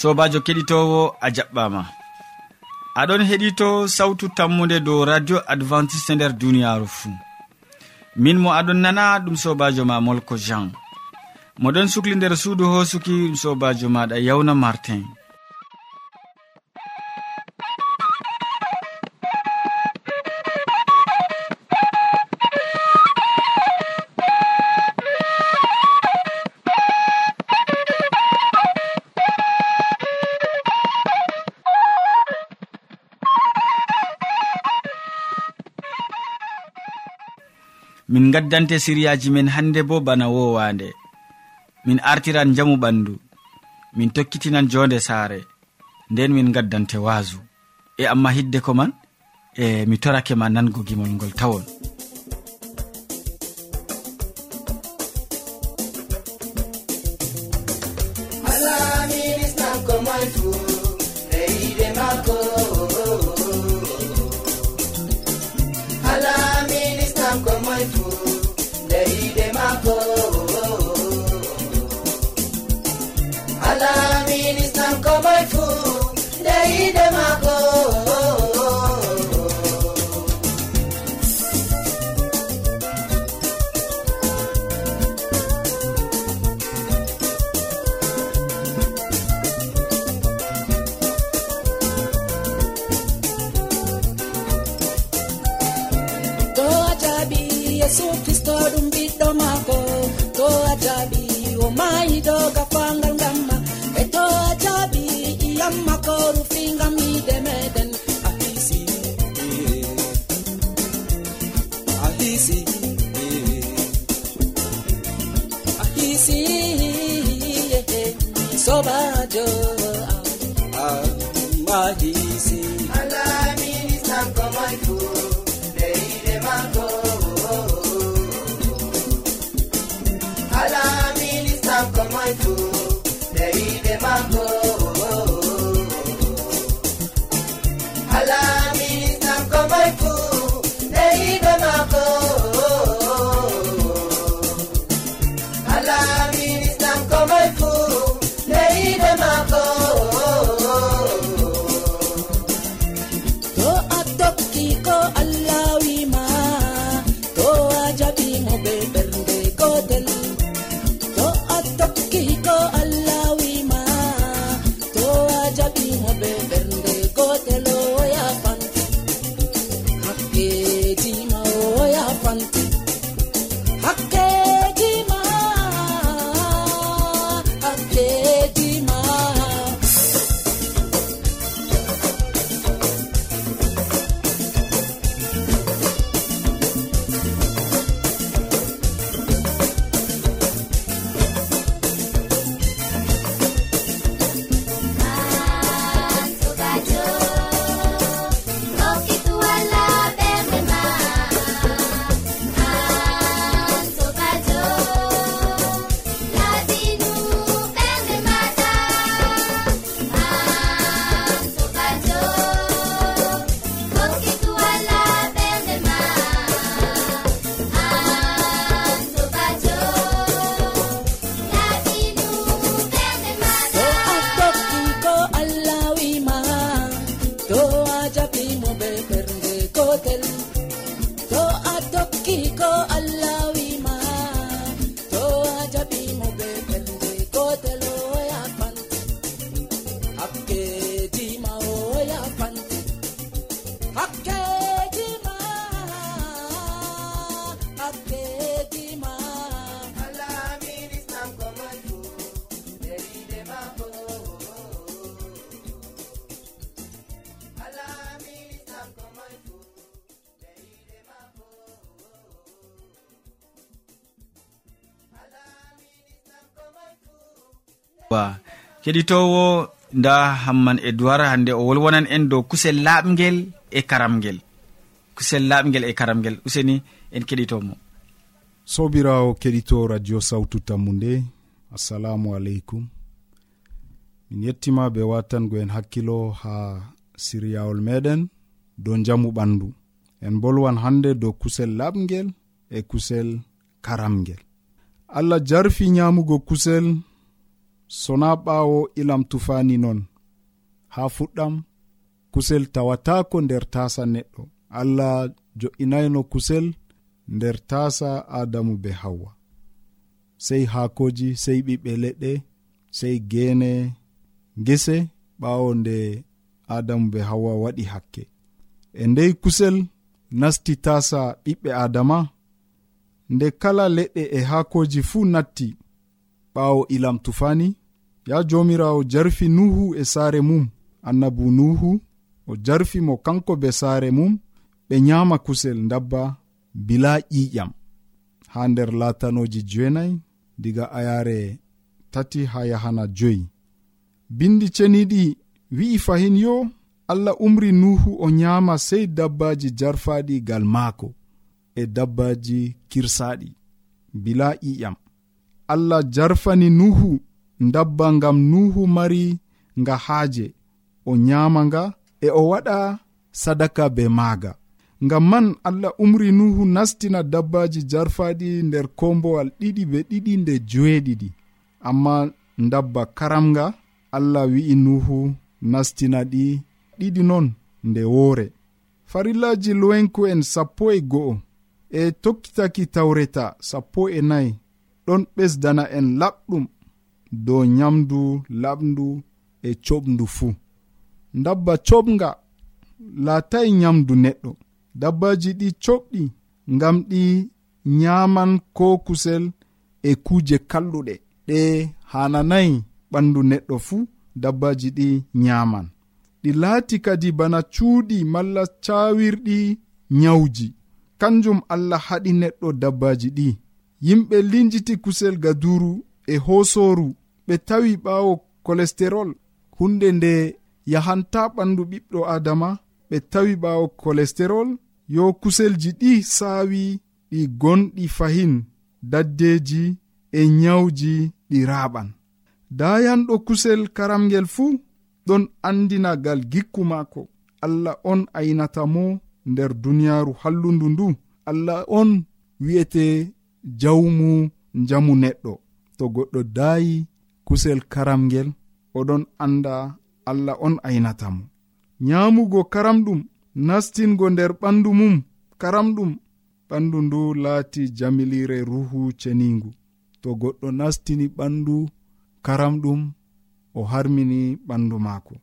sobajo keɗitowo a jaɓɓama. Aɗon heɗito sawtu tammude dow radio adventiste nder duniyaru fuu min mo aɗon nana ɗum sobajo ma molko jean. Moɗon sukli nder suudu hosuki ɗum sobajo maɗa yawna martin. min gaddante siriyaji men hande bo bana wowande. Min artiran jamu ɓandu. Min tokkitinan jonde saare. Nden min gaddante waasu e amma hidde ko man e mi torake ma nango gimol ngol tawon. yeppa keɗitowo nda hamman edoir hande o wolwonan en dow kusel laaɓgel e karamgel kusel laaɓgel e karamgel useni en keɗitomo. Sobirawo keɗito radio sawtu tammu nde assalamu aleykum. Min yettima be watango en hakkilo ha siryawol meɗen dow jamu ɓandu. En bolwan hande dow kusel laɓgel e kusel karamgel allah jarfi nyamugo kusel sona ɓaawo ilam tufani non haa fuɗɗam kusel tawatako nder tasa neɗɗo. Allah jo'inayno kusel nder tasa adamu be hawwa sey haakoji sey ɓiɓɓe leɗɗe sey geene gese ɓaawo nde adamu be hawwa waɗi hakke. E ndey kusel nasti tasa ɓiɓɓe adama nde kala leɗɗe e haakoji fuu natti ɓaawo ilam tufani ya jomirawo jarfi nuhu e saare mum. Annabu nuhu o jarfi mo kanko be saare mum ɓe nyama kusel dabba bila ƴiƴam. Ha nder latanoji jeenayi diga ayare tati ha yahana joyi. Bindi ceniɗi wi'i fahin yo allah umri nuhu o nyama sey dabbaji jarfaɗi gal maako e dabbaji kirsaɗi bila ƴiƴam. allah jarfani nuhu dabba ngam nuhu mari nga haaje. O nyama nga e o waɗa sadaka be maaga. Ngam man allah umri nuhu nastina dabbaji jarfaɗi nder kombowal ɗiɗi be ɗiɗi nde joweeɗiɗi. Amma dabba karamga allah wi'i nuhu nastina ɗi ɗiɗi non nde woore. Farillaji lowenku'en sappo e go'o e tokkitaki tawreta sappo e nayi. ɗon ɓesdana en laɓɗum dow nyamdu laɓndu e coɓndu fuu. Dabba coɓga laatai nyamdu neɗɗo. Dabbaji ɗi coɓɗi ngam ɗi nyaman ko kusel e kuuje kalluɗe. Ɗe hananayi ɓandu neɗɗo fuu dabbaji ɗi nyaman ɗi laati kadi bana cuuɗi malla cawirɗi nyawji. Kanjum allah haɗi neɗɗo dabbaji ɗi. yimɓe linjiti kusel gaduru e hosoru ɓe tawi ɓawo kolesterol hunde nde yahanta ɓandu ɓiɓɗo adama ɓe tawi ɓawo kolesterol yo kuselji ɗi saawi ɗi gonɗi fahin daddeji e nyawji ɗi raɓan dayanɗo kusel karamgel fuu ɗon andinagal gikku maako. Allah on aynata mo nder duniyaaru hallundu ndu. Allah on wi'ete jawmu njamu neɗɗo. To goɗɗo daayi kusel karamgel oɗon anda allah on aynatamo nyamugo karamɗum nastingo nder ɓandu mum karamɗum. Ɓandu ndu laati jamilire ruhu ceningu to goɗɗo nastini ɓandu karamɗum o harmini ɓandu maako.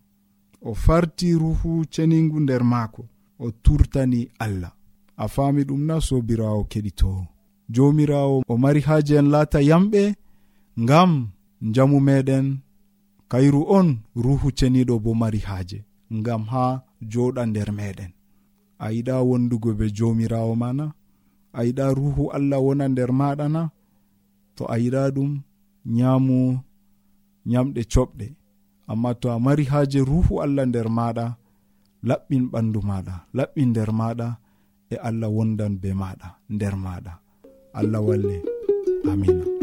O farti ruhu ceningu nder maako. O turtani allah. A faami ɗum na sobirawo keɗitowo jomirawo o mari haaji en laata yamɓe ngam jamu meɗen. Kayru on ruhu ceniɗo bo mari haaje ngam ha joɗa nder meɗen. A yiɗa wondugo be jomirawo mana a yiɗa ruhu allah wona nder maɗa na to a yiɗa ɗum nyamu nyamɗe coɓɗe amma to a mari haaje ruhu allah nder maɗa laɓɓin ɓandu maɗa laɓɓin nder maɗa e allah wondan be maɗa nder maɗa. allah walle. Amina.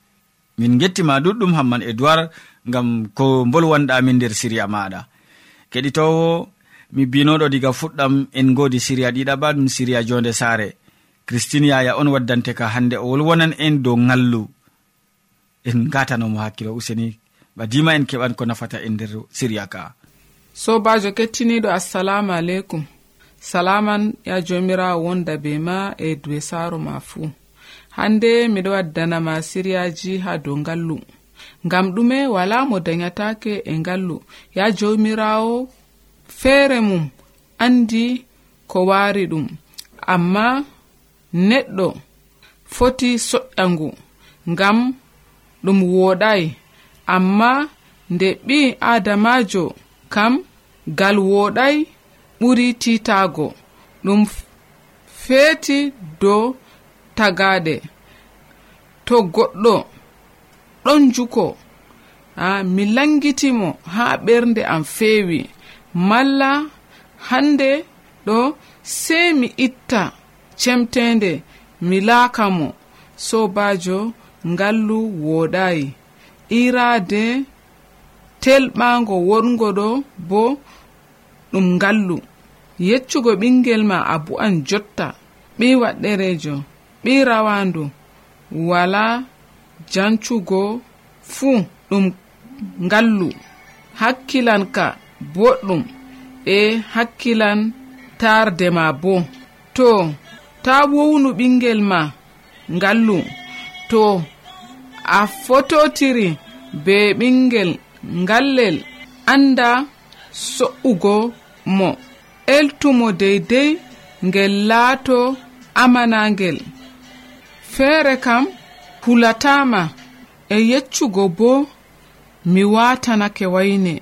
min gettima ɗuɗɗum hamman edoird ngam ko bolwanɗamin nder siriya maɗa. Keɗitowo mi binoɗo diga fuɗɗam en godi siriya ɗiɗaɓa ɗum siriya jonde saare. Christine yaya on waddante ka hande o wolwonan en dow ngallu. En gatanomo hakkilo useni ba dima en keɓan ko nafata en nder siriya ka. Sobajo kettiniɗo assalamu aleykum. Salaman ya jomirawo wonda be ma e duwe saro ma fuu. hande miɗo waddanama siriyaji ha dow ngallu. Ngam ɗume wala mo dayatake e ngallu. Ya jomirawo feere mum andi ko wari ɗum. Amma neɗɗo foti soƴƴangu ngam ɗum woɗai. Amma nde ɓi adamajo kam gal woɗai ɓuri titago. Ɗum feeti dow tagade to goɗɗo ɗon juko. A mi langitimo ha ɓernde am feewi. Malla hande ɗo sey mi itta cemtende mi laaka mo. Sobajo ngallu wooɗayi iraade telɓango wongo ɗo bo ɗum ngallu. Yeccugo ɓingel ma a bu'an jotta. Ɓi waɗɗerejo ɓi rawandu wala jancugo fuu ɗum ngallu. Hakkilanka boɗɗum e hakkilan tarde ma bo. To ta wownu ɓingel ma ngallu. To a fototiri be ɓingel ngallel anda so'ugo mo. Eltumo deydey ngel laato amanagel feere kam hulatama e yeccugo bo mi watanake wayne.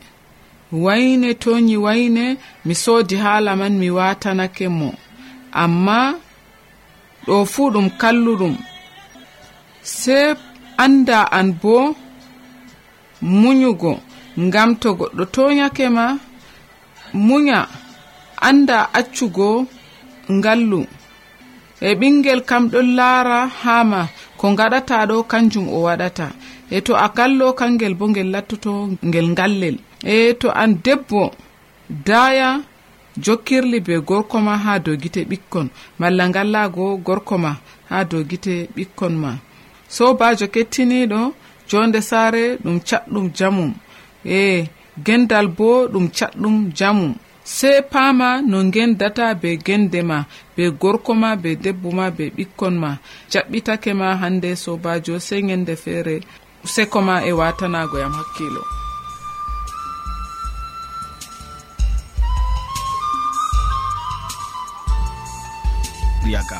Wayne toyi wayne mi soodi haala man mi watanake mo. Amma ɗo fuu ɗum kalluɗum. Sey anda an bo munyugo ngam to goɗɗo toyake ma munya anda accugo ngallu. e ɓingel kam ɗon laara haa ma ko gaɗata ɗo kanjum o waɗata. E to a gallo kangel bo ngel lattoto ngel ngallel. E to an debbo daya jokkirli be gorko ma ha dow gite ɓikkon. Malla ngallago gorko ma ha dow gite ɓikkon ma. Sobajo kettiniɗo jonde saare ɗum caɗɗum jamum. E gendal bo ɗum caɗɗum jamum. sey paama no ngendata be gende ma be gorko ma be debbo ma be ɓikkon ma. Jaɓɓitake ma hande sobajo sey gende feere seko ma e watanago yam hakkilo yaga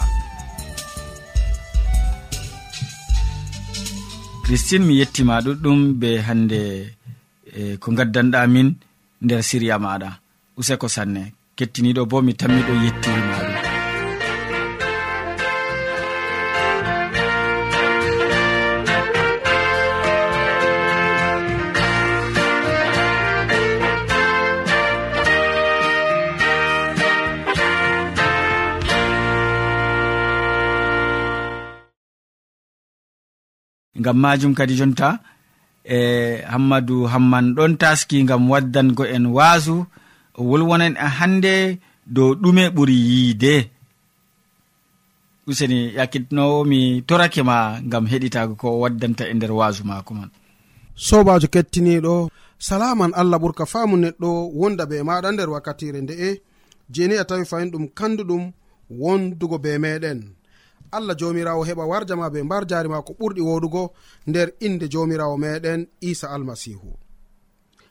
christine mi yettima ɗuɗɗum be hande e, eh, ko gaddanɗa min nder siriya maɗa useko sanne. Kettiniɗo bo mi tammiɗo yettirima ɗum. Gam majum kadi jonta e hammadou hamman ɗon taski gam waddango en waasu wolwonan en hande dow ɗume ɓuri yiide. Useni yakkitnowo mi torake ma gam heɗitago ko waddanta e nder waasu mako man sobajo kettiniɗo salaman allah ɓurka faamu neɗɗo wonda be maɗa nder wakkatire nde'e. Jeni a tawi fayin ɗum kanduɗum wondugo be meɗen allah jomirawo heɓa warjama be mbar jari ma ko ɓurɗi woɗugo nder inde jomirawo meɗen isa almasihu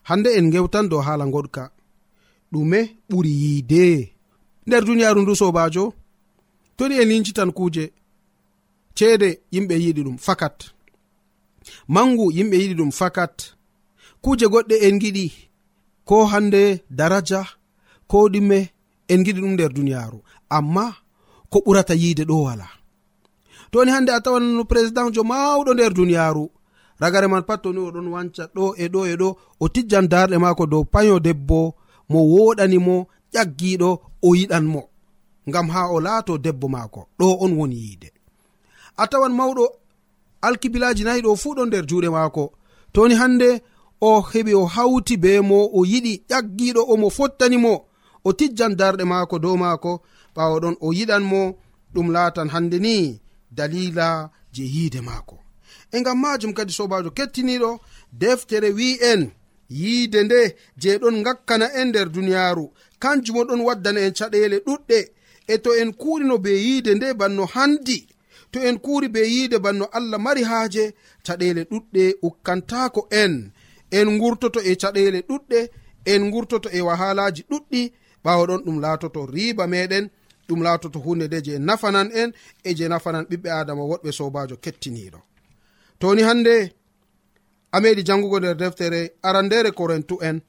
hande en gewtan dow haala goɗka ɗume ɓuri yiide. Nder duniyaaru ndu sobajo toni en lincitan kuuje ceede yimɓe yiɗi ɗum fakat. Mangu yimɓe yiɗi ɗum fakat. Kuuje goɗɗe en giɗi ko hande daraja ko ɗume en giɗi ɗum nder duniyaaru. Amma ko ɓurata yiide ɗo wala. Toni hande a tawan no président jo mawɗo nder duniyaaru ragare man pat toni oɗon wanca ɗo e ɗo e ɗo o tijjan darɗe maako dow payo debbo mo woɗanimo ƴaggiɗo o yiɗan mo. Ngam ha o laato debbo maako ɗo on woni yiide. A tawan mawɗo alkibilaji nayi ɗo fuu ɗo nder juuɗe maako. Toni hande o heɓi o hawti be mo o yiɗi ƴaggiɗo o omo fottanimo o tijjan darɗe maako dow maako ɓawo ɗon o yiɗan mo ɗum laatan hande ni dalila je yiide maako. E ngam majum kadi sobajo kettiniɗo deftere wi'en. yiide nde je ɗon gakkana en nder duniyaaru. Kanjumo ɗon waddana en caɗele ɗuɗɗe. E to en kuurino be yiide nde banno handi. To en kuuri be yiide banno allah mari haaje caɗele ɗuɗɗe ukkantako en. En gurtoto e caɗele ɗuɗɗe en gurtoto e wahalaji ɗuɗɗi. Ɓawa ɗon ɗum laatoto riba meɗen ɗum laatoto hunde nde je nafanan en e je nafanan ɓiɓɓe adama woɗɓe sobajo kettiniɗo toni hande a meɗi jangugo nder deftere arandere corintu en.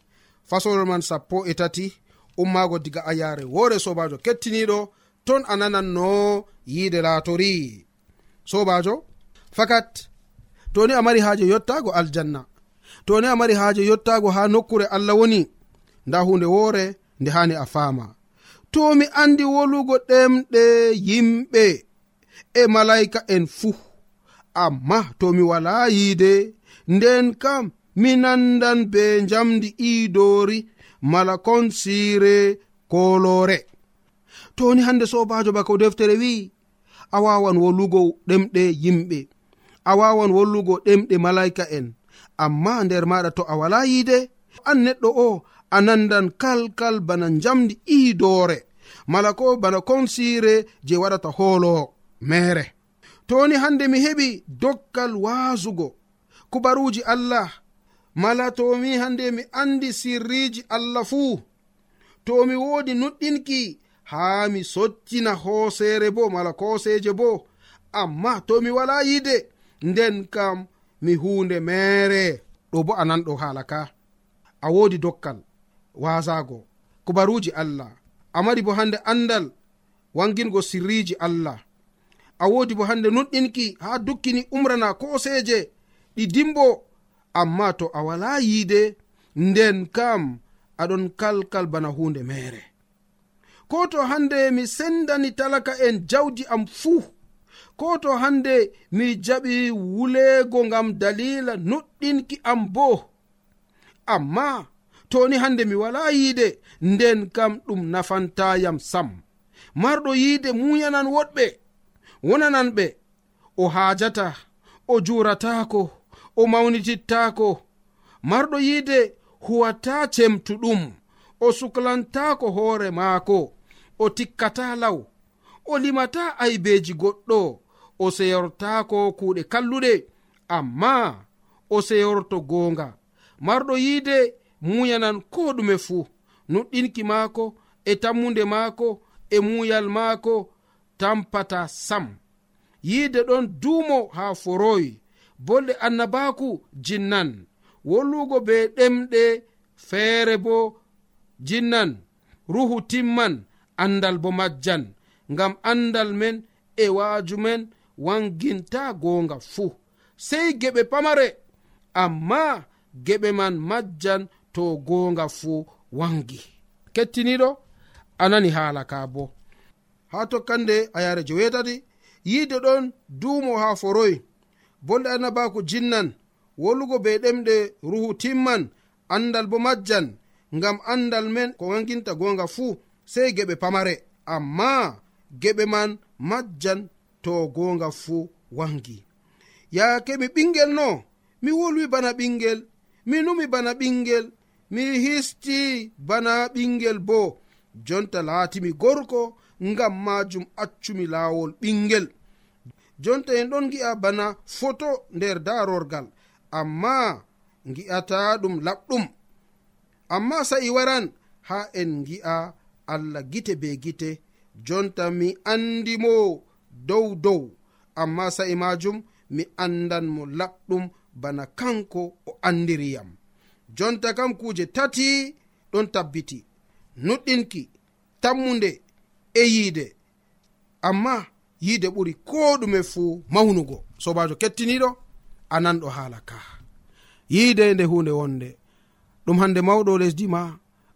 Fasolol man sappo e tati ummago diga ayare woore sobajo kettiniɗo ton a nanan no yiide laatori. Sobajo fakat to ni a mari haaje yottago aljanna. To ni a mari haaje yottago ha nokkure allah woni. Nda hunde woore nde hani a faama. To mi andi wolugo ɗemɗe yimɓe e malaika en fuu. Amma to mi wala yiide nden kam mi nandan be njamdi iidori mala kon siire kolore toni hande sobajo bako deftere wi'i a wawan wolugo ɗemɗe yimɓe a wawan wollugo ɗemɗe malaika en. Amma nder maɗa to a wala yiide an neɗɗo o a nandan kalkal bana njamdi iidoore mala ko bana konsiire je waɗata hoolo mere toni hande mi heɓi dokkal waasugo kubaruji allah. Mala tomi hande mi andi sirriji allah fuu to mi wodi nuɗɗinki haa mi sottina hoosere bo mala koseje bo. Amma to mi wala yide nden kam mi hunde mere. Ɗo bo ananɗo hala ka. A wodi dokkal wasago. Kubaruji allah. A mari bo hande andal wangingo sirriji allah. A wodi bo hande nuɗɗinki ha dukkini umrana koseje. ɗi dimbo. Amma to a wala yiide nden kam aɗon kalkal bana hunde mere ko to hande mi sendani talaka en jawdi am fuu. Ko to hande mi jaɓi wuleego ngam dalila nuɗɗinki am bo amma toni hande mi wala yiide nden kam ɗum nafantayam sam. Marɗo yiide muyanan woɗɓe wonanan ɓe. O haajata o juratako o mawnitittaako. Marɗo yiide huwata cemtuɗum. O suklantaako hoore maako. O tikkata law. O limata aybeeji goɗɗo. O seyortaako kuuɗe kalluɗe. Amma o seyorto goonga. Marɗo yiide muyanan ko ɗume fuu nuɗɗinki maako e tammunde maako e muyal maako tampata sam. Yiide ɗon duumo haa foroyi bolɗe annabaku jinnan. Wollugo be ɗemɗe feere bo jinnan. Ruhu timman andal bo majjan. Ngam andal men e waaju men wanginta goonga fuu sey geɓe pamare amma geɓe man majjan to goonga fuu wangi. Kettiniɗo anani haala ka bo. Ha tokkande a yare jowetati yiide ɗon duumo ha foroy bolɗe annabako jinnan wolugo be ɗemɗe ruhu timman andal bo majjan ngam andal men ko wanginta gonga fuu sey geɓe pamare. Amma geɓe man majjan to gonga fuu wangi. Yaake mi ɓingel no? Mi wolwi bana ɓingel mi numi bana ɓingel mi histi bana ɓingel bo. Jonta laatimi gorko ngam majum accumi laawol ɓingel jonta en ɗon gi'a bana foto nder darorgal amma gi'ata ɗum laɓɗum. Amma sa'i waran ha en gi'a allah gite be gite jonta mi andi mo dow dow. Amma sa'i majum mi andan mo laɓɗum bana kanko o andiriyam jonta kam kuje tati ɗon tabbiti nuɗɗinki tammunde e yiide. Amma yiide ɓuri ko ɗume fuu mawnugo. Sobajo kettiniɗo a nanɗo haala ka yiide nde hunde wonde. Ɗum hande mawɗo lesdi ma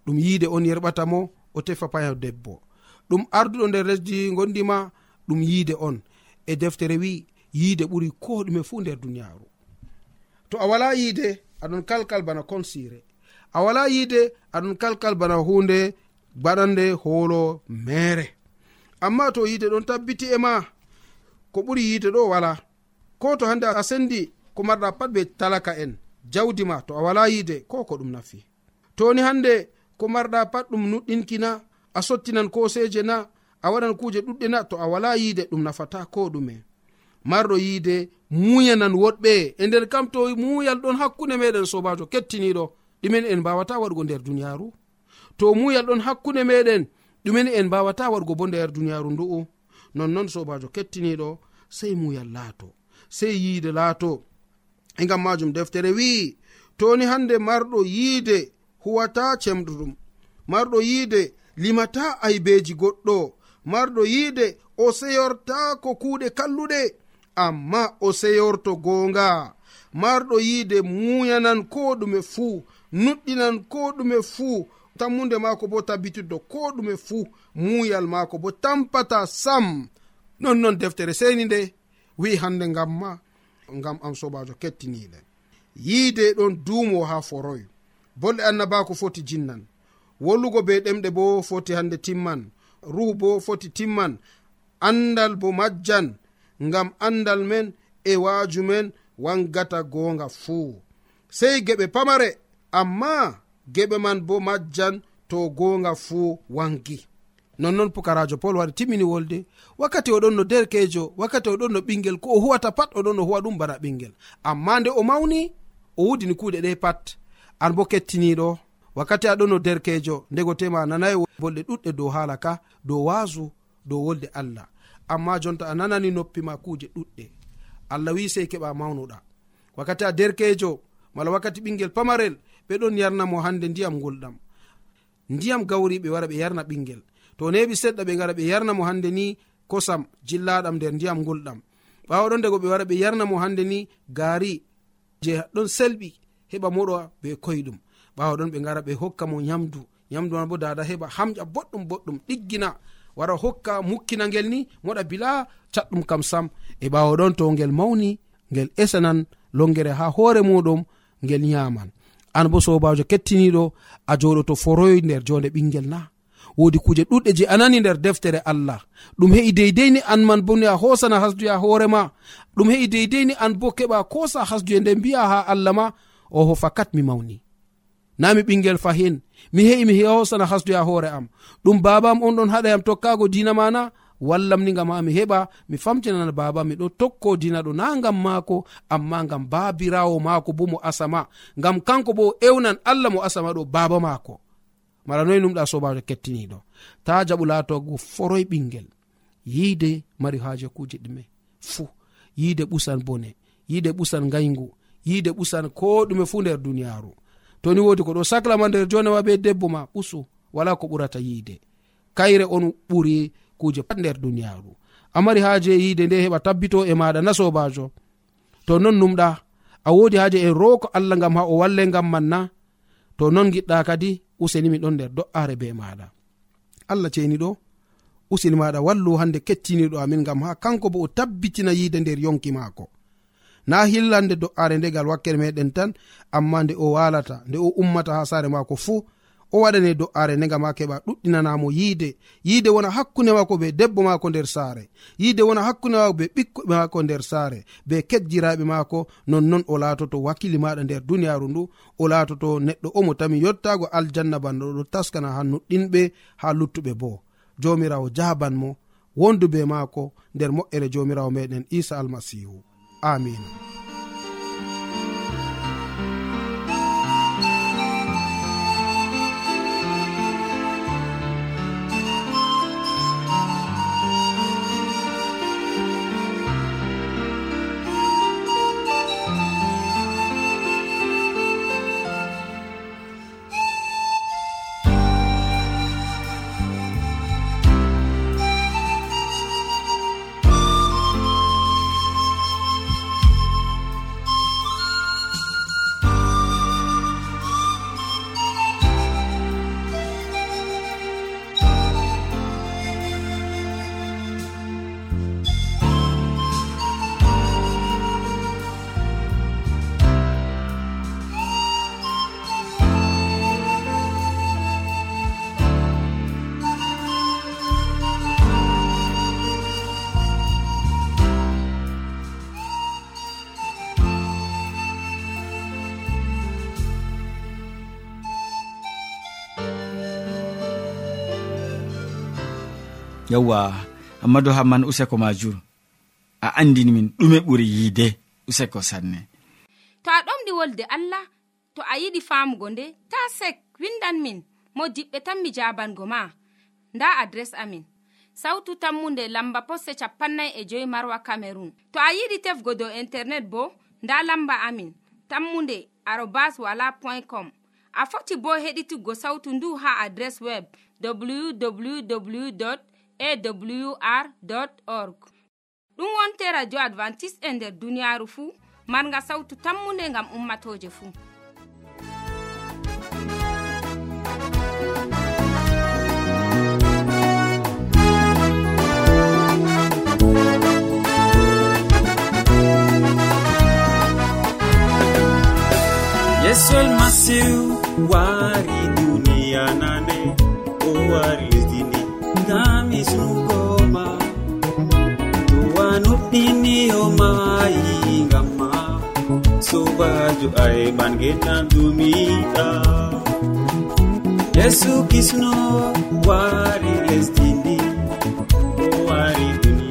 ɗum yiide on yerɓata mo o tefa paya debbo. Ɗum arduɗo nder lesdi gondima ɗum yiide on. E deftere wi yiide ɓuri ko ɗume fuu nder duniyaru to a wala yiide aɗon kalkal bana konsire a wala yiide aɗon kalkal bana hunde baɗande hoolo mere amma to yiite ɗon tabbiti e ma ko ɓuri yiite ɗo wala. Ko to hande a sendi ko marɗa pat ɓe talaka en. Jawdi ma to a wala yiide ko ko ɗum nafi. Toni hande ko marɗa pat ɗum nuɗɗinkina a sottinan koseje na a waɗan kuje ɗuɗɗe na to a wala yiide ɗum nafata ko ɗume. Marɗo yiide muyanan woɗɓe. E nder kam to muyal ɗon hakkunde meɗen sobajo kettiniɗo ɗumen en mbawata waɗugo nder duniyaru to muyal ɗon hakkunde meɗen ɗumen en mbawata waɗugo bo nder duniyaru ndu'u nonnon sobajo kettiniɗo sei muyal laato sei yiide laato. E gam majum deftere wi'i toni hande marɗo yiide huwata cemɗuɗum marɗo yiide limata aybeji goɗɗo. Marɗo yiide o seyorta ko kuuɗe kalluɗe. Amma o seyorto goonga. Marɗo yiide muyanan ko ɗume fuu nuɗɗinan ko ɗume fuu tammude maako bo tabbitiddo ko ɗume fuu muuyal maako bo tampata sam. Nonnon deftere seni nde wi'i hande ngam ma ngam am sobajo kettiniɗe yiide ɗon duumo ha foroy. Bolɗe annabako foti jinnan. Wollugo be ɗemɗe bo foti hande timman. Ruhu bo foti timman. Andal bo majjan ngam andal men e waaju men wangata goonga fuu. Sey geɓe pamare amma geɓe man bo majjan to gonga fuu wangi. Nonnon pukarajo pol wari timmini wolde. Wakkati oɗon no derkejo wakkati oɗon no ɓingel ko o huwata pat oɗon no huwa ɗum bana ɓingel. Amma nde o mawni o wudini kuuɗe ɗe pat. An bo kettiniɗo. Wakkati aɗon no derkejo ndego tema nanayi bolɗe ɗuɗɗe dow haala ka dow waasu dow wolde allah. Amma jonta a nanani noppi ma kuuje ɗuɗɗe. Allah wi sey keɓa mawnuɗa. Wakkati a derkejo mala wakkati ɓingel pamarel ɓe ɓeɗon yarnamo hande ndiyam gulɗam ndiyam gawri ɓe wara ɓe yarna ɓingel to neɓi seɗɗa ɓe gara ɓe yarna mo hande ni kosam jillaɗam nder ndiyam gulɗam ɓawa ɗon dago ɓe wara ɓe yarna mo hande ni gaari je ɗon selɓi heɓa moɗo be koyɗum. Ɓawa ɗon ɓe gara ɓe hokka mo yamdu yamdu man bo dada heɓa hamƴa boɗɗum boɗɗum ɗiggina. Wara hokka mukkina ngel ni moɗa bila catɗum kam sam. E ɓawa ɗon to ngel mawni ngel esanan longere ha hoore muɗum ngel yaman an bo sobajo kettiniɗo a joɗoto foroy nder jonde ɓingel na. Wodi kuje ɗuɗɗe je anani nder deftere allah. Ɗum he'i deidei an man bo ni a hosana hasduya hoorema ɗum he'i deidei an bo keɓa kosa hasduye nde mbiya ha allah ma. Oho fakat mi mawni. Nami ɓingel fahin. Mi he'i mi hosana hasduya hoore am. Ɗum baba am on ɗon haɗa yam tokkago dina mana wallam ni gam ha mi heɓa mi famtinan baba miɗo tokko dina ɗo na gam maako amma gam babirawo maako bo mo asama. Gam kanko bo ewnan allah mo asama ɗo baba maako. Mala noyi numɗa sobajo kettiniɗo. Ta jaɓu latogo foroy ɓingel. Yiide mari haaje kuje ɗume. Fuu yiide ɓusan bone. Yiide ɓusan ngayngu. Yiide ɓusan ko ɗume fuu nder duniyaaru. Toni woodi ko ɗo saclama nder jonema be debbo ma ɓusu. Wala ko ɓurata yiide. Kayre on ɓuri kuje pat nder duniyaru amari haje yiide nde heɓa tabbito e maɗa na sobajo to non numɗa a wodi haje e roko allah gam ha o walle gam man na to non giɗɗa kadi usenimi ɗon nder do'are be maɗa allah ceniɗo usini maɗa wallu hande kettiniɗo amin gam ha kanko bo o tabbitina yiide nder yonki maako. Na hillande do'are ndegal wakkere meɗen tan amma nde o walata nde o ummata ha sare maako fuu o waɗane do'are nega ma keɓa ɗuɗɗinanamo yiide. Yiide wona hakkunde mako be debbo mako nder saare. Yiide wona hakkunde mako be ɓikkoɓe mako nder saare. Be kejjiraɓe mako nonnon o laatoto wakkili maɗa nder duniyaru ndu. O laatoto neɗɗo omo tami yottago aljanna banno ɗo taskana ha nuɗɗinɓe ha luttuɓe bo. Jomirawo jabanmo wondu be maako nder moƴƴere jomirawo meɗen isa almasihu amina yawwa ammadou hamman useko majum a andini min ɗume ɓuri yiide useko sanne. To a ɗomɗi wolde allah to a yiɗi famugo nde ta sek windan min mo diɓɓe tan mi jabango ma. Nda adres amin sautu tammunde lamba posse capannay e joyi marwa camerun to a yiɗi tefgo dow internet bo nda lamba amin tammunde arobas wala point com. A foti bo heɗituggo sautu ndu ha adres web www awr org. Ɗum wonte radio advantice'e e nder duniyaaru fuu marga sawtu tammunde ngam ummatoje fuu. Yesol almasihu wari duniya nane o wari ɗiniyo mayi ngamma. Sobajo ay genam dumiɗa. Yesu kisno wari lesdini o wari duni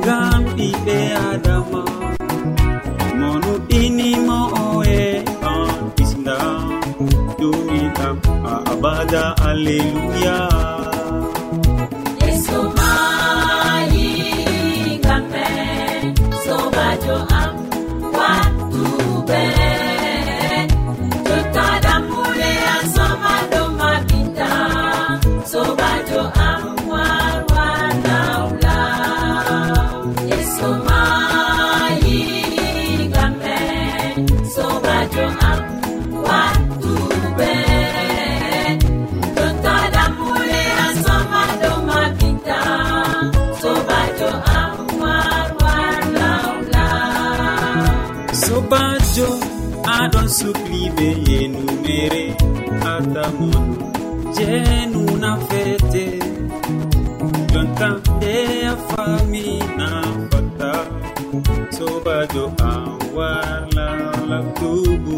ngam ɓiɓe adama. Monuɗinimo oe an kisda dumiɗam a abada alleluya. sukliɓe yenumere adamon jenuna fete jonta nde a famina fata sobajo an warla labtubu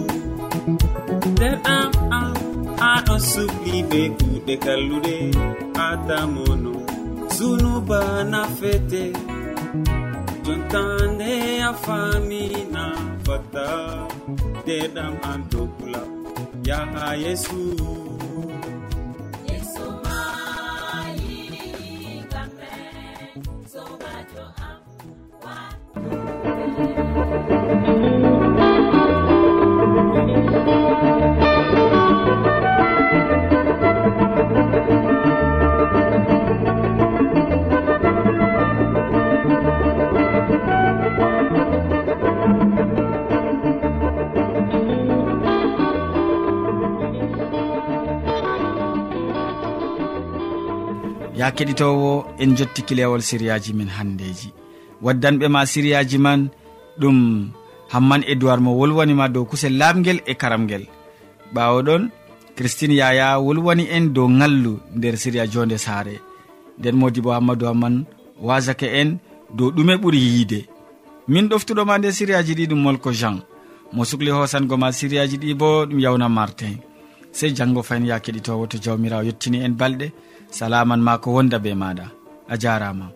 nder am am aɗo sukliɓe kuɗe kalluɗe adamono zunuba na fete jontande a famina fata. deɗam an dokula yaha yesu. keɗitowo en jotti kilewol siriyaji min handeji. Waddanɓe ma siriyaji man ɗum hamman edoird mo wolwanima dow kusel lamguel e karamguel ɓawo ɗon christine yaya wolwani en dow ngallu nder siriya jonde saare. Nden modi bo hammadou hamman wasake en dow ɗume ɓuuri yiide. Min ɗoftuɗoma nde siriyaji ɗi ɗum molko jean. Mo sukli hosango ma siriyaji ɗi bo ɗum yawna martin. Sey janggo fayin ya keɗitowo to jawmirawo yettini en balɗe salaman ma ko wonda be maɗa a jarama